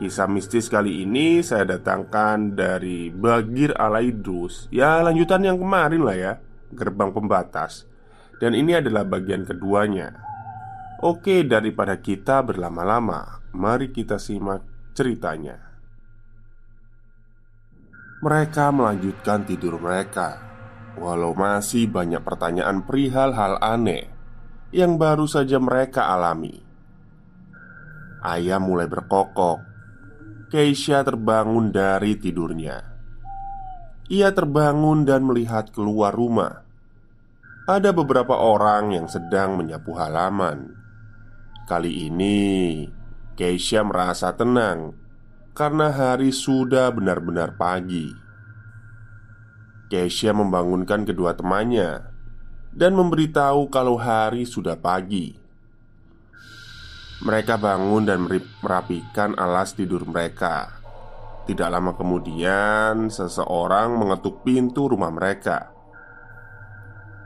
Kisah mistis kali ini saya datangkan dari Bagir Alaidrus. Ya lanjutan yang kemarin lah ya Gerbang Pembatas. Dan ini adalah bagian keduanya. Oke daripada kita berlama-lama Mari kita simak ceritanya. Mereka melanjutkan tidur mereka Walau masih banyak pertanyaan perihal hal aneh Yang baru saja mereka alami. Ayah mulai berkokok Keisha terbangun dari tidurnya. Ia terbangun dan melihat keluar rumah. Ada beberapa orang yang sedang menyapu halaman. Kali ini, Keisha merasa tenang karena hari sudah benar-benar pagi. Keisha membangunkan kedua temannya dan memberitahu kalau hari sudah pagi. Mereka bangun dan merapikan alas tidur mereka. Tidak lama kemudian, seseorang mengetuk pintu rumah mereka.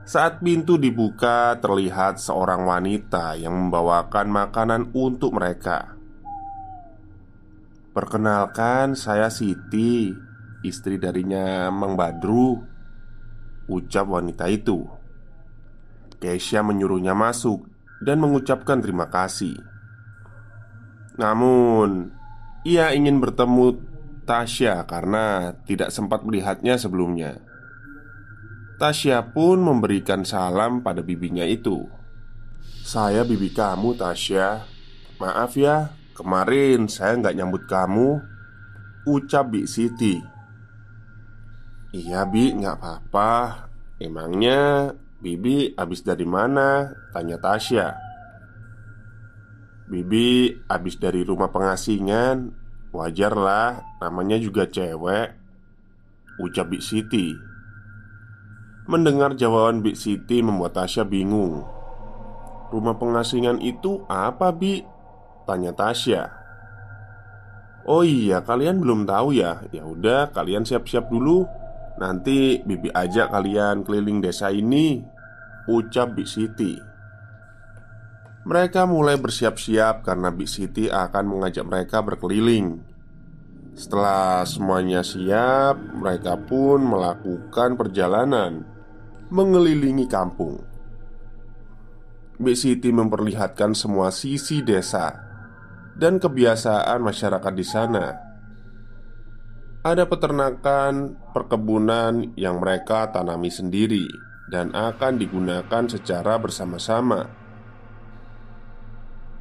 Saat pintu dibuka, terlihat seorang wanita yang membawakan makanan untuk mereka. "Perkenalkan, saya Siti, istri darinya Mang Badru," ucap wanita itu. Keisha menyuruhnya masuk dan mengucapkan terima kasih. Namun, ia ingin bertemu Tasya karena tidak sempat melihatnya sebelumnya. Tasya pun memberikan salam pada bibinya itu. "Saya bibi kamu, Tasya. Maaf ya, kemarin saya nggak nyambut kamu." Ucap Bi Siti. "Iya, Bi, nggak apa-apa. Emangnya Bibi habis dari mana?" Tanya Tasya. Bibi abis dari rumah pengasingan Wajar lah, namanya juga cewek Ucap Bik Siti Mendengar jawaban Bik Siti membuat Tasya bingung Rumah pengasingan itu apa Bi? Tanya Tasya Oh iya, kalian belum tahu ya? Ya udah, kalian siap-siap dulu. Nanti Bibi ajak kalian keliling desa ini. Ucap Bik Siti. Mereka mulai bersiap-siap karena Big Siti akan mengajak mereka berkeliling. Setelah semuanya siap, mereka pun melakukan perjalanan mengelilingi kampung. Big Siti memperlihatkan semua sisi desa dan kebiasaan masyarakat di sana. Ada peternakan, perkebunan yang mereka tanami sendiri dan akan digunakan secara bersama-sama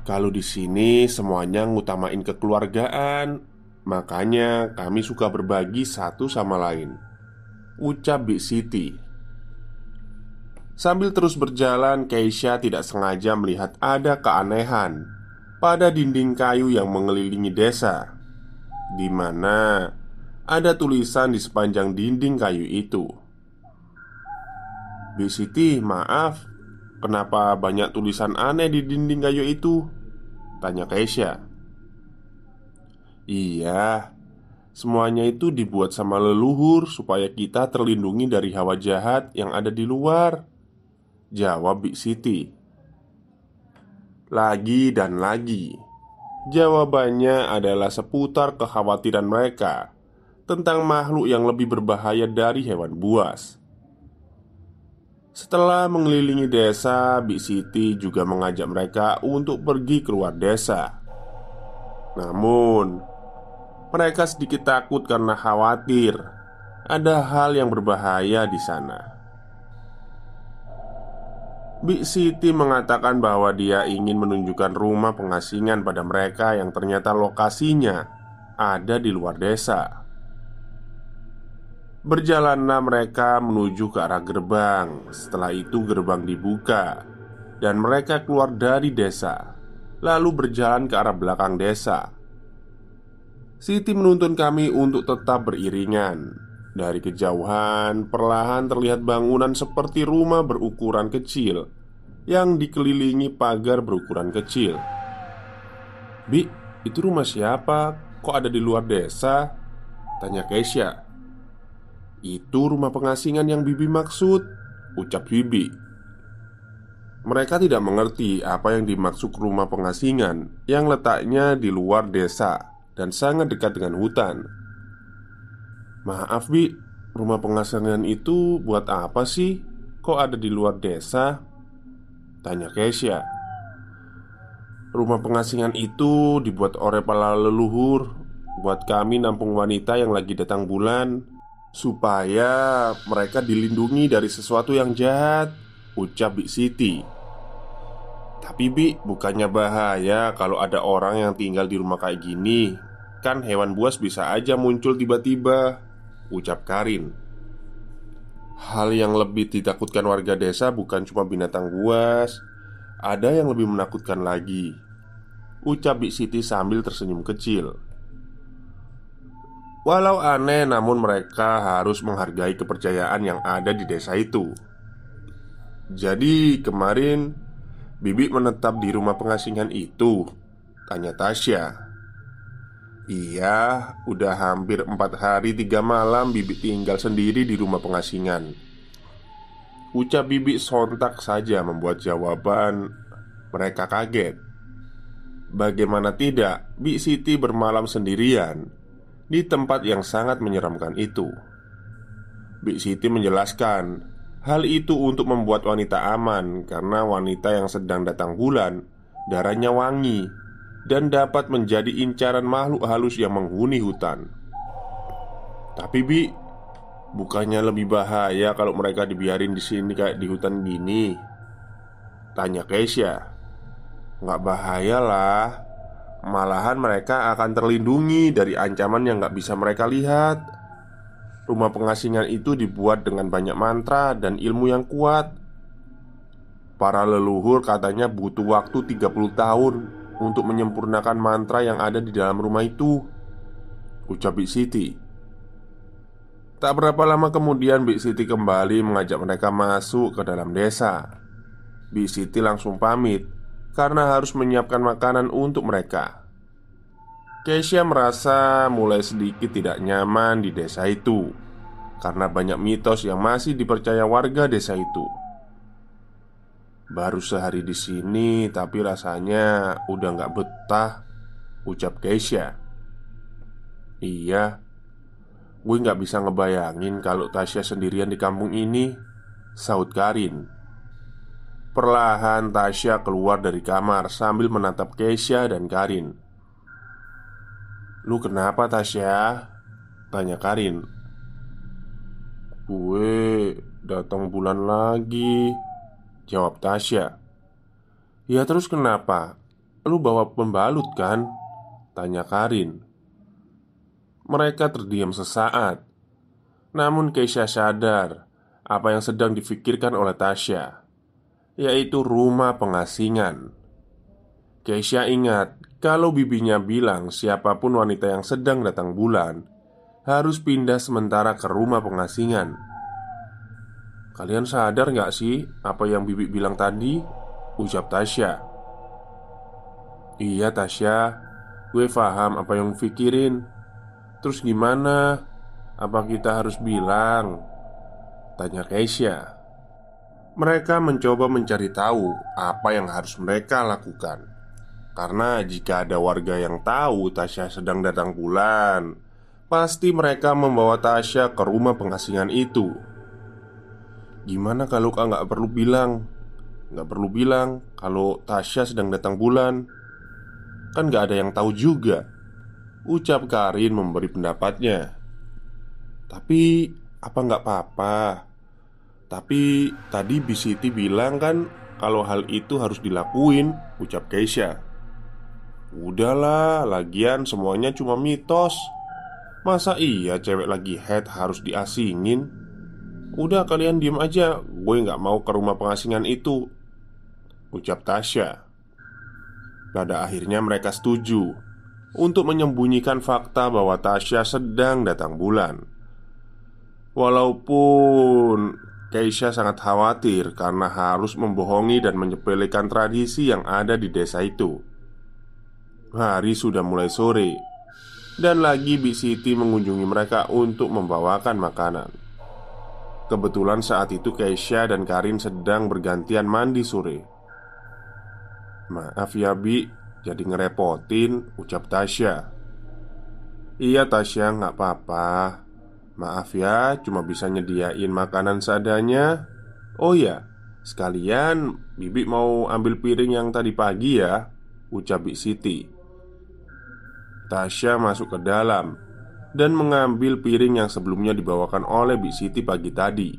kalau di sini semuanya ngutamain kekeluargaan, makanya kami suka berbagi satu sama lain. Ucap Big Siti. Sambil terus berjalan, Keisha tidak sengaja melihat ada keanehan pada dinding kayu yang mengelilingi desa, di mana ada tulisan di sepanjang dinding kayu itu. Big Siti, maaf, kenapa banyak tulisan aneh di dinding kayu itu? Tanya Keisha. Iya Semuanya itu dibuat sama leluhur supaya kita terlindungi dari hawa jahat yang ada di luar Jawab Big Siti Lagi dan lagi Jawabannya adalah seputar kekhawatiran mereka Tentang makhluk yang lebih berbahaya dari hewan buas setelah mengelilingi desa, Big Siti juga mengajak mereka untuk pergi keluar desa. Namun, mereka sedikit takut karena khawatir ada hal yang berbahaya di sana. Big Siti mengatakan bahwa dia ingin menunjukkan rumah pengasingan pada mereka yang ternyata lokasinya ada di luar desa. Berjalanlah mereka menuju ke arah gerbang. Setelah itu, gerbang dibuka dan mereka keluar dari desa, lalu berjalan ke arah belakang desa. Siti menuntun kami untuk tetap beriringan. Dari kejauhan, perlahan terlihat bangunan seperti rumah berukuran kecil yang dikelilingi pagar berukuran kecil. "Bi, itu rumah siapa? Kok ada di luar desa?" tanya Keisha. Itu rumah pengasingan yang Bibi maksud Ucap Bibi Mereka tidak mengerti apa yang dimaksud rumah pengasingan Yang letaknya di luar desa Dan sangat dekat dengan hutan Maaf Bi Rumah pengasingan itu buat apa sih? Kok ada di luar desa? Tanya Keisha Rumah pengasingan itu dibuat oleh para leluhur Buat kami nampung wanita yang lagi datang bulan Supaya mereka dilindungi dari sesuatu yang jahat Ucap Big Siti. Tapi Bi, bukannya bahaya kalau ada orang yang tinggal di rumah kayak gini. Kan hewan buas bisa aja muncul tiba-tiba Ucap Karin. Hal yang lebih ditakutkan warga desa bukan cuma binatang buas Ada yang lebih menakutkan lagi Ucap Big Siti sambil tersenyum kecil Walau aneh, namun mereka harus menghargai kepercayaan yang ada di desa itu. Jadi, kemarin Bibi menetap di rumah pengasingan itu, tanya Tasya. Iya, udah hampir empat hari tiga malam Bibi tinggal sendiri di rumah pengasingan. Ucap Bibi sontak saja membuat jawaban mereka kaget. Bagaimana tidak, Bi Siti bermalam sendirian di tempat yang sangat menyeramkan itu. Big Siti menjelaskan hal itu untuk membuat wanita aman karena wanita yang sedang datang bulan darahnya wangi dan dapat menjadi incaran makhluk halus yang menghuni hutan. Tapi Bi, bukannya lebih bahaya kalau mereka dibiarin di sini kayak di hutan gini? Tanya Keisha. Nggak bahaya lah Malahan mereka akan terlindungi dari ancaman yang gak bisa mereka lihat. Rumah pengasingan itu dibuat dengan banyak mantra dan ilmu yang kuat. Para leluhur katanya butuh waktu 30 tahun Untuk menyempurnakan mantra yang ada di dalam rumah itu Ucap Big Siti. Tak berapa lama kemudian Big Siti kembali mengajak mereka masuk ke dalam desa. Big Siti langsung pamit karena harus menyiapkan makanan untuk mereka. Keisha merasa mulai sedikit tidak nyaman di desa itu karena banyak mitos yang masih dipercaya warga desa itu. Baru sehari di sini, tapi rasanya udah nggak betah, ucap Keisha. Iya, gue nggak bisa ngebayangin kalau Tasya sendirian di kampung ini, saut Karin. Perlahan Tasya keluar dari kamar sambil menatap Keisha dan Karin Lu kenapa Tasya? Tanya Karin Gue datang bulan lagi Jawab Tasya Ya terus kenapa? Lu bawa pembalut kan? Tanya Karin Mereka terdiam sesaat Namun Keisha sadar Apa yang sedang difikirkan oleh Tasya yaitu rumah pengasingan. Keisha ingat kalau bibinya bilang siapa pun wanita yang sedang datang bulan harus pindah sementara ke rumah pengasingan. Kalian sadar nggak sih apa yang Bibi bilang tadi? Ucap Tasya Iya Tasya Gue paham apa yang pikirin Terus gimana? Apa kita harus bilang? Tanya Keisha Mereka mencoba mencari tahu apa yang harus mereka lakukan. Karena jika ada warga yang tahu Tasya sedang datang bulan Pasti mereka membawa Tasya ke rumah pengasingan itu. Gimana kalau kak nggak perlu bilang? Nggak perlu bilang kalau Tasya sedang datang bulan. Kan nggak ada yang tahu juga. Ucap Karin memberi pendapatnya. Tapi apa nggak apa-apa Tapi tadi Bisiti bilang kan Kalau hal itu harus dilakuin Ucap Keisha. Udahlah, lagian semuanya cuma mitos. Masa iya cewek lagi head harus diasingin? Udah kalian diem aja. Gue nggak mau ke rumah pengasingan itu Ucap Tasya. Pada akhirnya mereka setuju Untuk menyembunyikan fakta bahwa Tasya sedang datang bulan. Walaupun Keisha sangat khawatir karena harus membohongi dan menyepelekan tradisi yang ada di desa itu. Hari sudah mulai sore, dan lagi Bi Siti mengunjungi mereka untuk membawakan makanan. Kebetulan saat itu Keisha dan Karin sedang bergantian mandi sore Maaf ya Bi, jadi ngerepotin ucap Tasya Iya Tasya nggak apa-apa Maaf ya, cuma bisa nyediain makanan seadanya. Oh ya, sekalian Bibi mau ambil piring yang tadi pagi ya Ucap Bi Siti. Tasya masuk ke dalam Dan mengambil piring yang sebelumnya dibawakan oleh Bi Siti pagi tadi.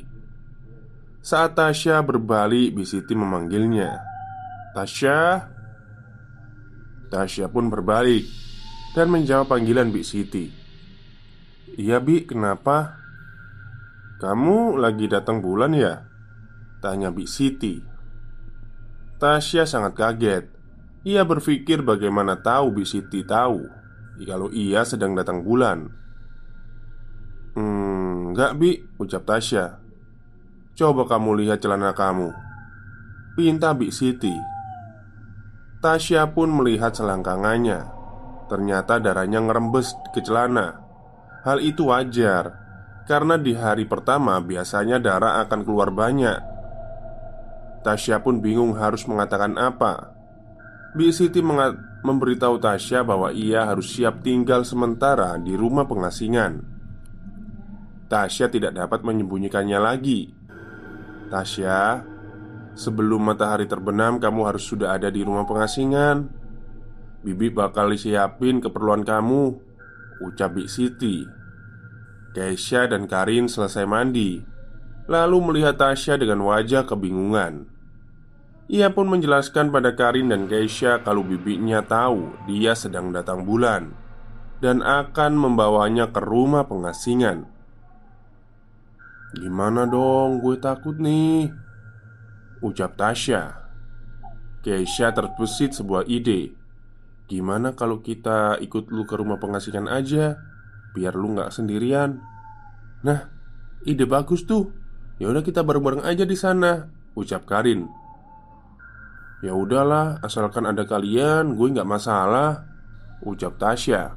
Saat Tasya berbalik, Bi Siti memanggilnya. Tasya? Tasya pun berbalik Dan menjawab panggilan Bi Siti Iya Bi, kenapa? Kamu lagi datang bulan ya? Tanya Bi Siti. Tasya sangat kaget. Ia berpikir bagaimana tahu Bi Siti tahu Kalau ia sedang datang bulan. Hmm, enggak Bi, ucap Tasya. Coba kamu lihat celana kamu. Pinta Bi Siti. Tasya pun melihat selangkangannya. Ternyata darahnya ngerembes ke celana Hal itu wajar karena di hari pertama biasanya darah akan keluar banyak. Tasya pun bingung harus mengatakan apa. Bi Siti memberitahu Tasya bahwa ia harus siap tinggal sementara di rumah pengasingan. Tasya tidak dapat menyembunyikannya lagi. Tasya, sebelum matahari terbenam, kamu harus sudah ada di rumah pengasingan. Bibi bakal siapin keperluan kamu. Ucap Bik Siti Keisha dan Karin selesai mandi Lalu melihat Tasya dengan wajah kebingungan. Ia pun menjelaskan pada Karin dan Keisha kalau bibinya tahu dia sedang datang bulan Dan akan membawanya ke rumah pengasingan. Gimana dong, gue takut nih Ucap Tasya Keisha terbesit sebuah ide Gimana kalau kita ikut lu ke rumah pengasingan aja Biar lu nggak sendirian? Nah, ide bagus tuh. Ya udah kita bareng-bareng aja di sana Ucap Karin. Ya udahlah, asalkan ada kalian, gue nggak masalah Ucap Tasya.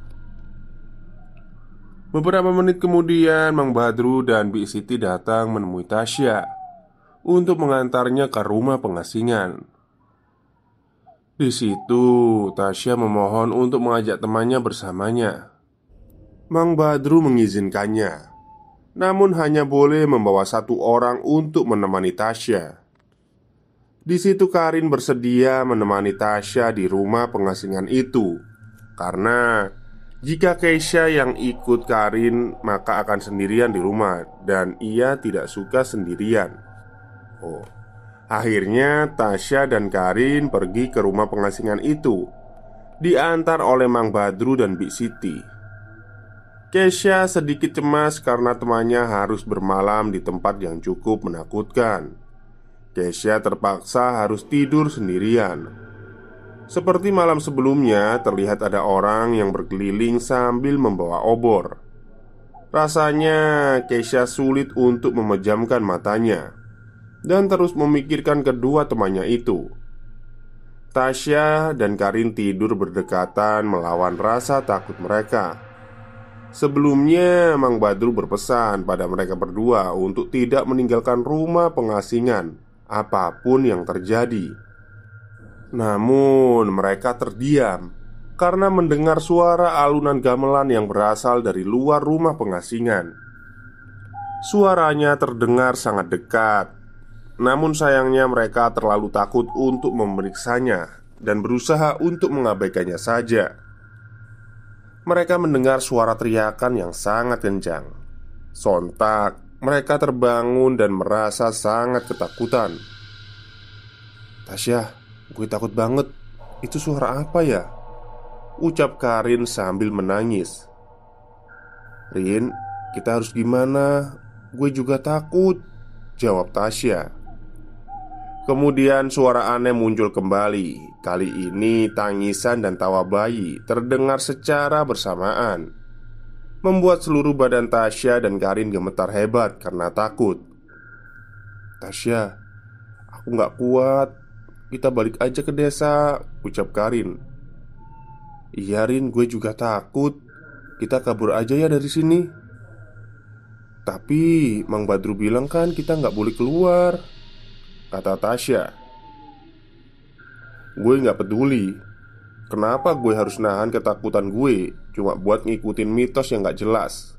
Beberapa menit kemudian Mang Badru dan Bi Siti datang menemui Tasya Untuk mengantarnya ke rumah pengasingan di situ, Tasya memohon untuk mengajak temannya bersamanya. Mang Badru mengizinkannya, namun hanya boleh membawa satu orang untuk menemani Tasya. Di situ Karin bersedia menemani Tasya di rumah pengasingan itu, karena jika Keisha yang ikut Karin, maka akan sendirian di rumah, dan ia tidak suka sendirian. Oh, Akhirnya Tasya dan Karin pergi ke rumah pengasingan itu. Diantar oleh Mang Badru dan Bik Siti. Kesha sedikit cemas karena temannya harus bermalam di tempat yang cukup menakutkan. Kesha terpaksa harus tidur sendirian. Seperti malam sebelumnya terlihat ada orang yang berkeliling sambil membawa obor. Rasanya Kesha sulit untuk memejamkan matanya dan terus memikirkan kedua temannya itu. Tasya dan Karin tidur berdekatan melawan rasa takut mereka. Sebelumnya, Mang Badru berpesan pada mereka berdua untuk tidak meninggalkan rumah pengasingan, apa pun yang terjadi. Namun, mereka terdiam karena mendengar suara alunan gamelan yang berasal dari luar rumah pengasingan. Suaranya terdengar sangat dekat, namun sayangnya mereka terlalu takut untuk memeriksanya dan berusaha untuk mengabaikannya saja. Mereka mendengar suara teriakan yang sangat kencang. Sontak, mereka terbangun dan merasa sangat ketakutan. Tasya, gue takut banget. Itu suara apa ya? Ucap Karin sambil menangis. Rin, kita harus gimana? Gue juga takut Jawab Tasya Kemudian suara aneh muncul kembali. Kali ini tangisan dan tawa bayi terdengar secara bersamaan. Membuat seluruh badan Tasya dan Karin gemetar hebat karena takut. Tasya Aku gak kuat. Kita balik aja ke desa Ucap Karin. Iya Rin gue juga takut. Kita kabur aja ya dari sini. Tapi Mang Badru bilang kan kita nggak boleh keluar Kata Tasya. Gue nggak peduli. Kenapa gue harus nahan ketakutan gue? Cuma buat ngikutin mitos yang nggak jelas.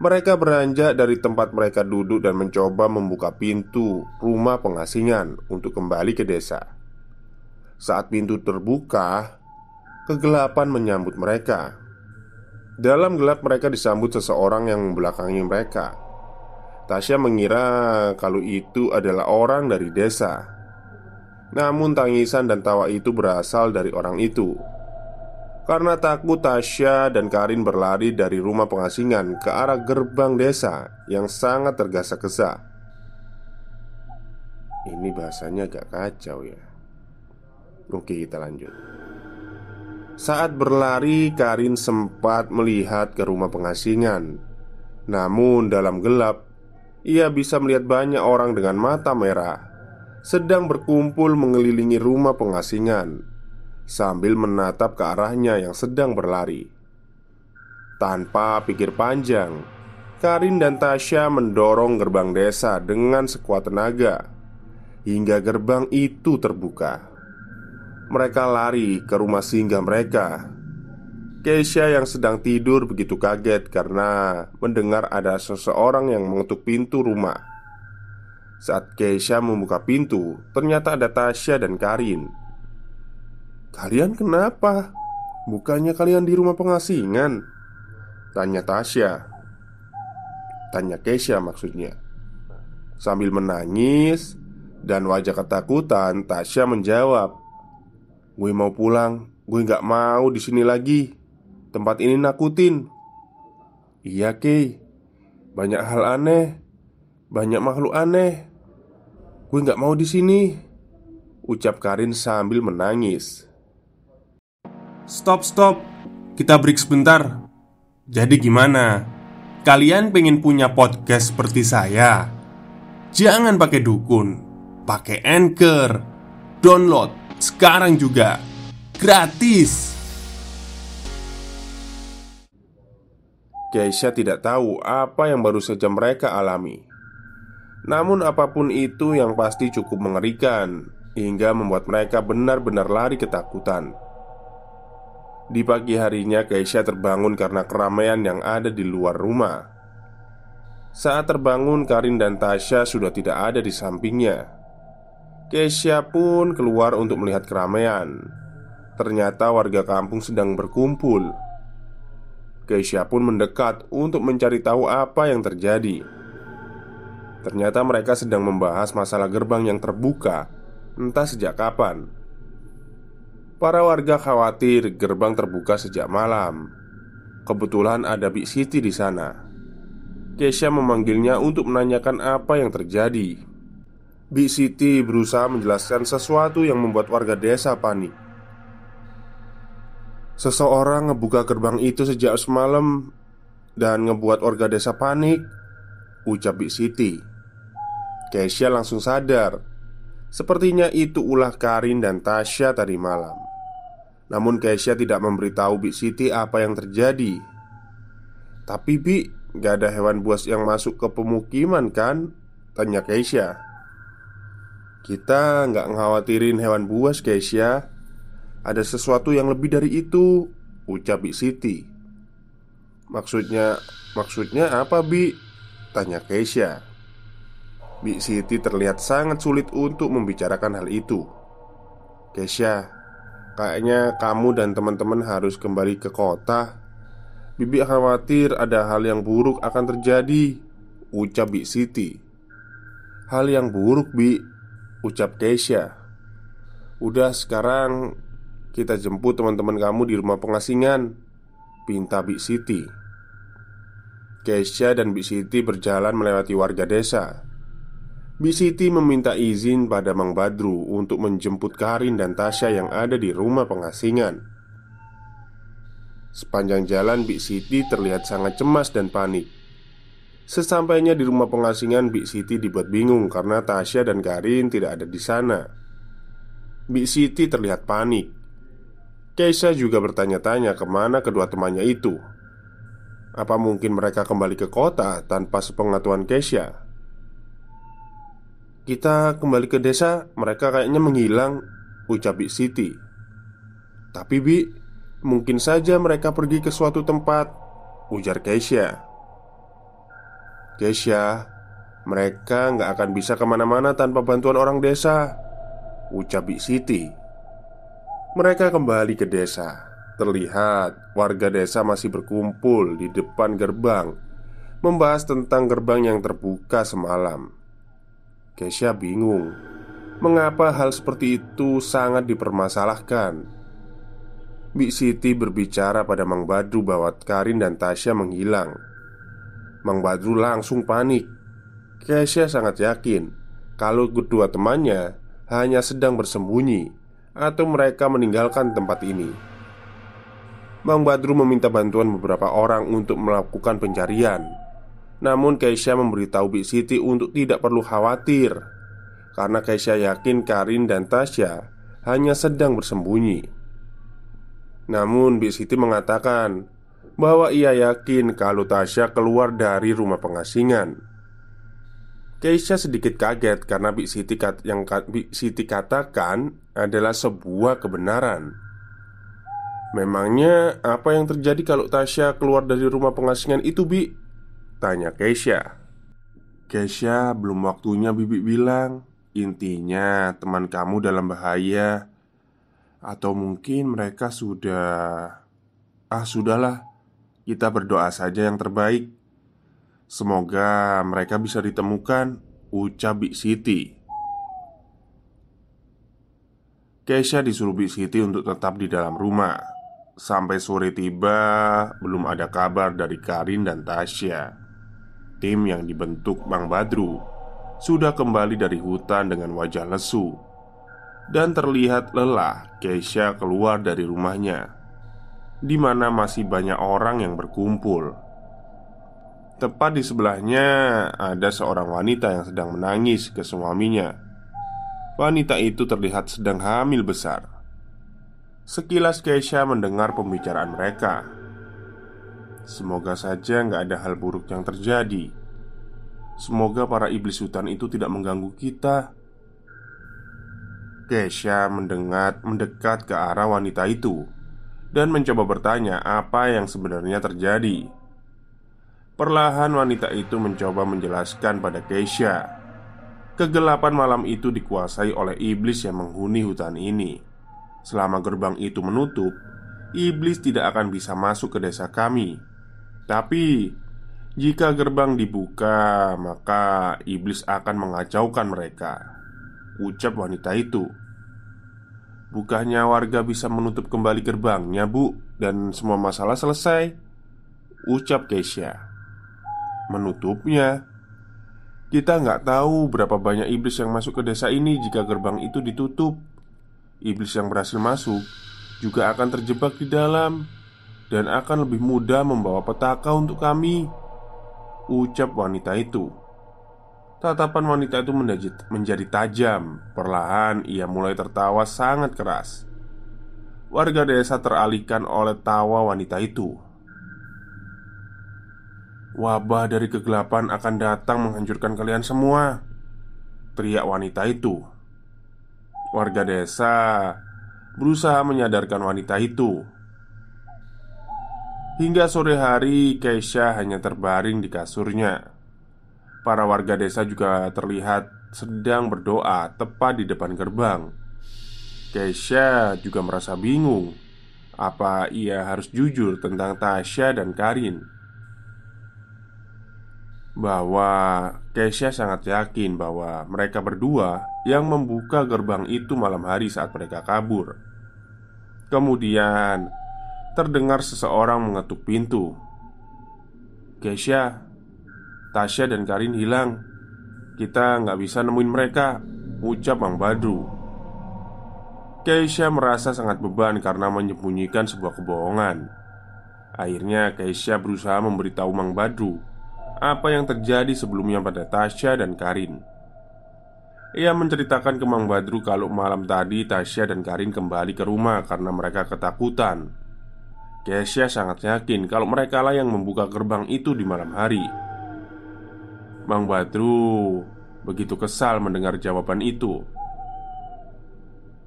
Mereka beranjak dari tempat mereka duduk dan mencoba membuka pintu rumah pengasingan untuk kembali ke desa. Saat pintu terbuka Kegelapan menyambut mereka. Dalam gelap mereka disambut seseorang yang membelakangi mereka Tasya mengira kalau itu adalah orang dari desa. Namun tangisan dan tawa itu berasal dari orang itu. Karena takut Tasya dan Karin berlari dari rumah pengasingan ke arah gerbang desa yang sangat tergesa-gesa. Ini bahasanya agak kacau ya. Oke kita lanjut. Saat berlari, Karin sempat melihat ke rumah pengasingan. Namun, dalam gelap, ia bisa melihat banyak orang dengan mata merah sedang berkumpul mengelilingi rumah pengasingan sambil menatap ke arahnya yang sedang berlari. Tanpa pikir panjang, Karin dan Tasya mendorong gerbang desa dengan sekuat tenaga hingga gerbang itu terbuka. Mereka lari ke rumah singgah mereka. Keisha yang sedang tidur begitu kaget karena mendengar ada seseorang yang mengetuk pintu rumah. Saat Keisha membuka pintu, ternyata ada Tasya dan Karin. "Kalian kenapa? Bukannya kalian di rumah pengasingan?" tanya Tasya. Tanya Keisha maksudnya. Sambil menangis dan wajah ketakutan, Tasya menjawab, Gue mau pulang Gue gak mau di sini lagi Tempat ini nakutin. Iya Kay Banyak hal aneh. Banyak makhluk aneh. Gue gak mau di sini. Ucap Karin sambil menangis. Stop stop. Kita break sebentar. Jadi gimana? Kalian pengen punya podcast seperti saya? Jangan pakai dukun. Pakai anchor. Download sekarang juga. Gratis. Keisha tidak tahu apa yang baru saja mereka alami. Namun, apa pun itu yang pasti cukup mengerikan hingga membuat mereka benar-benar lari ketakutan. Di pagi harinya, Keisha terbangun karena keramaian yang ada di luar rumah. Saat terbangun, Karin dan Tasya sudah tidak ada di sampingnya. Keisha pun keluar untuk melihat keramaian. Ternyata warga kampung sedang berkumpul. Keisha pun mendekat untuk mencari tahu apa yang terjadi. Ternyata mereka sedang membahas masalah gerbang yang terbuka, entah sejak kapan. Para warga khawatir gerbang terbuka sejak malam. Kebetulan ada Big Siti di sana. Keisha memanggilnya untuk menanyakan apa yang terjadi. Big Siti berusaha menjelaskan sesuatu yang membuat warga desa panik. Seseorang ngebuka gerbang itu sejak semalam dan ngebuat warga desa panik, ucap Big Siti. Keisha langsung sadar. Sepertinya itu ulah Karin dan Tasya tadi malam. Namun Keisha tidak memberitahu Bik Siti apa yang terjadi. Tapi Bi, gak ada hewan buas yang masuk ke pemukiman kan? Tanya Keisha. Kita nggak ngkhawatirin hewan buas Keisha Ada sesuatu yang lebih dari itu Ucap Bik Siti. Maksudnya, maksudnya apa Bi? Tanya Keisha. Bik Siti terlihat sangat sulit untuk membicarakan hal itu. Keisha Kayaknya kamu dan teman-teman harus kembali ke kota. Bibi khawatir ada hal yang buruk akan terjadi Ucap Bik Siti. Hal yang buruk Bi Ucap Keisha. Udah sekarang Kita jemput teman-teman kamu di rumah pengasingan Pinta Bik Siti Keisha dan Bik Siti berjalan melewati warga desa Bisiti meminta izin pada Mang Badru untuk menjemput Karin dan Tasya yang ada di rumah pengasingan. Sepanjang jalan, Bik Siti terlihat sangat cemas dan panik. Sesampainya di rumah pengasingan, Bik Siti dibuat bingung karena Tasya dan Karin tidak ada di sana. Bik Siti terlihat panik. Keisha juga bertanya-tanya ke mana kedua temannya itu. Apa mungkin mereka kembali ke kota tanpa sepengetahuan Keisha? Kita kembali ke desa, mereka kayaknya menghilang Ucap Bik Siti Tapi Bi, mungkin saja mereka pergi ke suatu tempat Ujar Keisha Keisha, mereka nggak akan bisa ke mana-mana tanpa bantuan orang desa Ucap Bik Siti Mereka kembali ke desa. Terlihat warga desa masih berkumpul di depan gerbang Membahas tentang gerbang yang terbuka semalam. Kesha bingung Mengapa hal seperti itu sangat dipermasalahkan? Bik Siti berbicara pada Mang Badru bahwa Karin dan Tasya menghilang. Mang Badru langsung panik. Kesha sangat yakin Kalau kedua temannya hanya sedang bersembunyi Atau mereka meninggalkan tempat ini. Mang Badru meminta bantuan beberapa orang untuk melakukan pencarian. Namun Keisha memberitahu Bik Siti untuk tidak perlu khawatir Karena Keisha yakin Karin dan Tasya hanya sedang bersembunyi. Namun Bik Siti mengatakan bahwa ia yakin kalau Tasya keluar dari rumah pengasingan Keisha sedikit kaget karena Bik Siti kat yang Bik Siti katakan adalah sebuah kebenaran. Memangnya apa yang terjadi kalau Tasya keluar dari rumah pengasingan itu Bi? Tanya Keisha. Keisha belum waktunya Bibi bilang. Intinya teman kamu dalam bahaya. Atau mungkin mereka sudah Ah sudahlah. Kita berdoa saja yang terbaik Semoga mereka bisa ditemukan Ucap Bik Siti Keisha disuruh Bik Siti untuk tetap di dalam rumah Sampai sore tiba Belum ada kabar dari Karin dan Tasya Tim yang dibentuk Bang Badru sudah kembali dari hutan dengan wajah lesu dan terlihat lelah. Keisha keluar dari rumahnya, di mana masih banyak orang yang berkumpul. Tepat di sebelahnya ada seorang wanita yang sedang menangis ke suaminya. Wanita itu terlihat sedang hamil besar. Sekilas Keisha mendengar pembicaraan mereka. Semoga saja nggak ada hal buruk yang terjadi Semoga para iblis hutan itu tidak mengganggu kita Kesha mendengar mendekat ke arah wanita itu Dan mencoba bertanya apa yang sebenarnya terjadi Perlahan wanita itu mencoba menjelaskan pada Keisha Kegelapan malam itu dikuasai oleh iblis yang menghuni hutan ini Selama gerbang itu menutup Iblis tidak akan bisa masuk ke desa kami tapi jika gerbang dibuka, maka iblis akan mengacaukan mereka. Ucap wanita itu. Bukannya warga bisa menutup kembali gerbangnya, Bu, dan semua masalah selesai? Ucap Keisha. Menutupnya, kita nggak tahu berapa banyak iblis yang masuk ke desa ini jika gerbang itu ditutup. Iblis yang berhasil masuk juga akan terjebak di dalam dan akan lebih mudah membawa petaka untuk kami." Ucap wanita itu. Tatapan wanita itu menjadi tajam. Perlahan ia mulai tertawa sangat keras. Warga desa teralihkan oleh tawa wanita itu. Wabah dari kegelapan akan datang menghancurkan kalian semua. Teriak wanita itu. Warga desa berusaha menyadarkan wanita itu. Hingga sore hari, Keisha hanya terbaring di kasurnya. Para warga desa juga terlihat sedang berdoa tepat di depan gerbang. Keisha juga merasa bingung apa ia harus jujur tentang Tasya dan Karin. Bahwa Keisha sangat yakin bahwa mereka berdua yang membuka gerbang itu malam hari saat mereka kabur. Kemudian terdengar seseorang mengetuk pintu. Keisha, Tasya dan Karin hilang Kita nggak bisa nemuin mereka Ucap Bang Badru Keisha merasa sangat beban karena menyembunyikan sebuah kebohongan Akhirnya Keisha berusaha memberitahu Mang Badru Apa yang terjadi sebelumnya pada Tasya dan Karin Ia menceritakan ke Mang Badru kalau malam tadi Tasya dan Karin kembali ke rumah karena mereka ketakutan Keisha sangat yakin kalau mereka lah yang membuka gerbang itu di malam hari Mang Badru begitu kesal mendengar jawaban itu.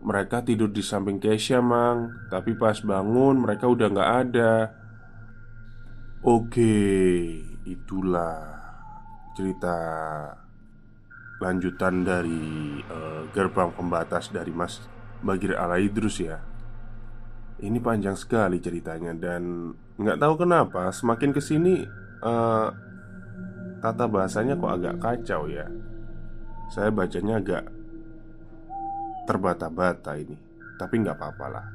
Mereka tidur di samping Keisha, Mang. Tapi pas bangun, mereka udah nggak ada. Oke, itulah cerita lanjutan dari uh, gerbang pembatas dari Mas Bagir Alaidrus ya. Ini panjang sekali ceritanya dan nggak tahu kenapa semakin ke sini uh, Tata bahasanya kok agak kacau ya Saya bacanya agak Terbata-bata ini Tapi nggak apa-apa lah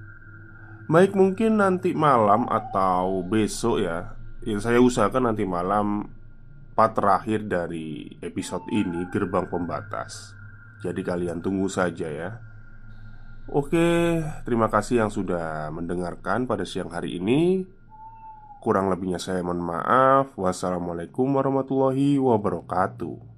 Baik mungkin nanti malam atau besok ya Ya saya usahakan nanti malam Part terakhir dari episode ini Gerbang Pembatas Jadi kalian tunggu saja ya Oke, terima kasih yang sudah mendengarkan pada siang hari ini. Kurang lebihnya saya mohon maaf. Wassalamualaikum warahmatullahi wabarakatuh.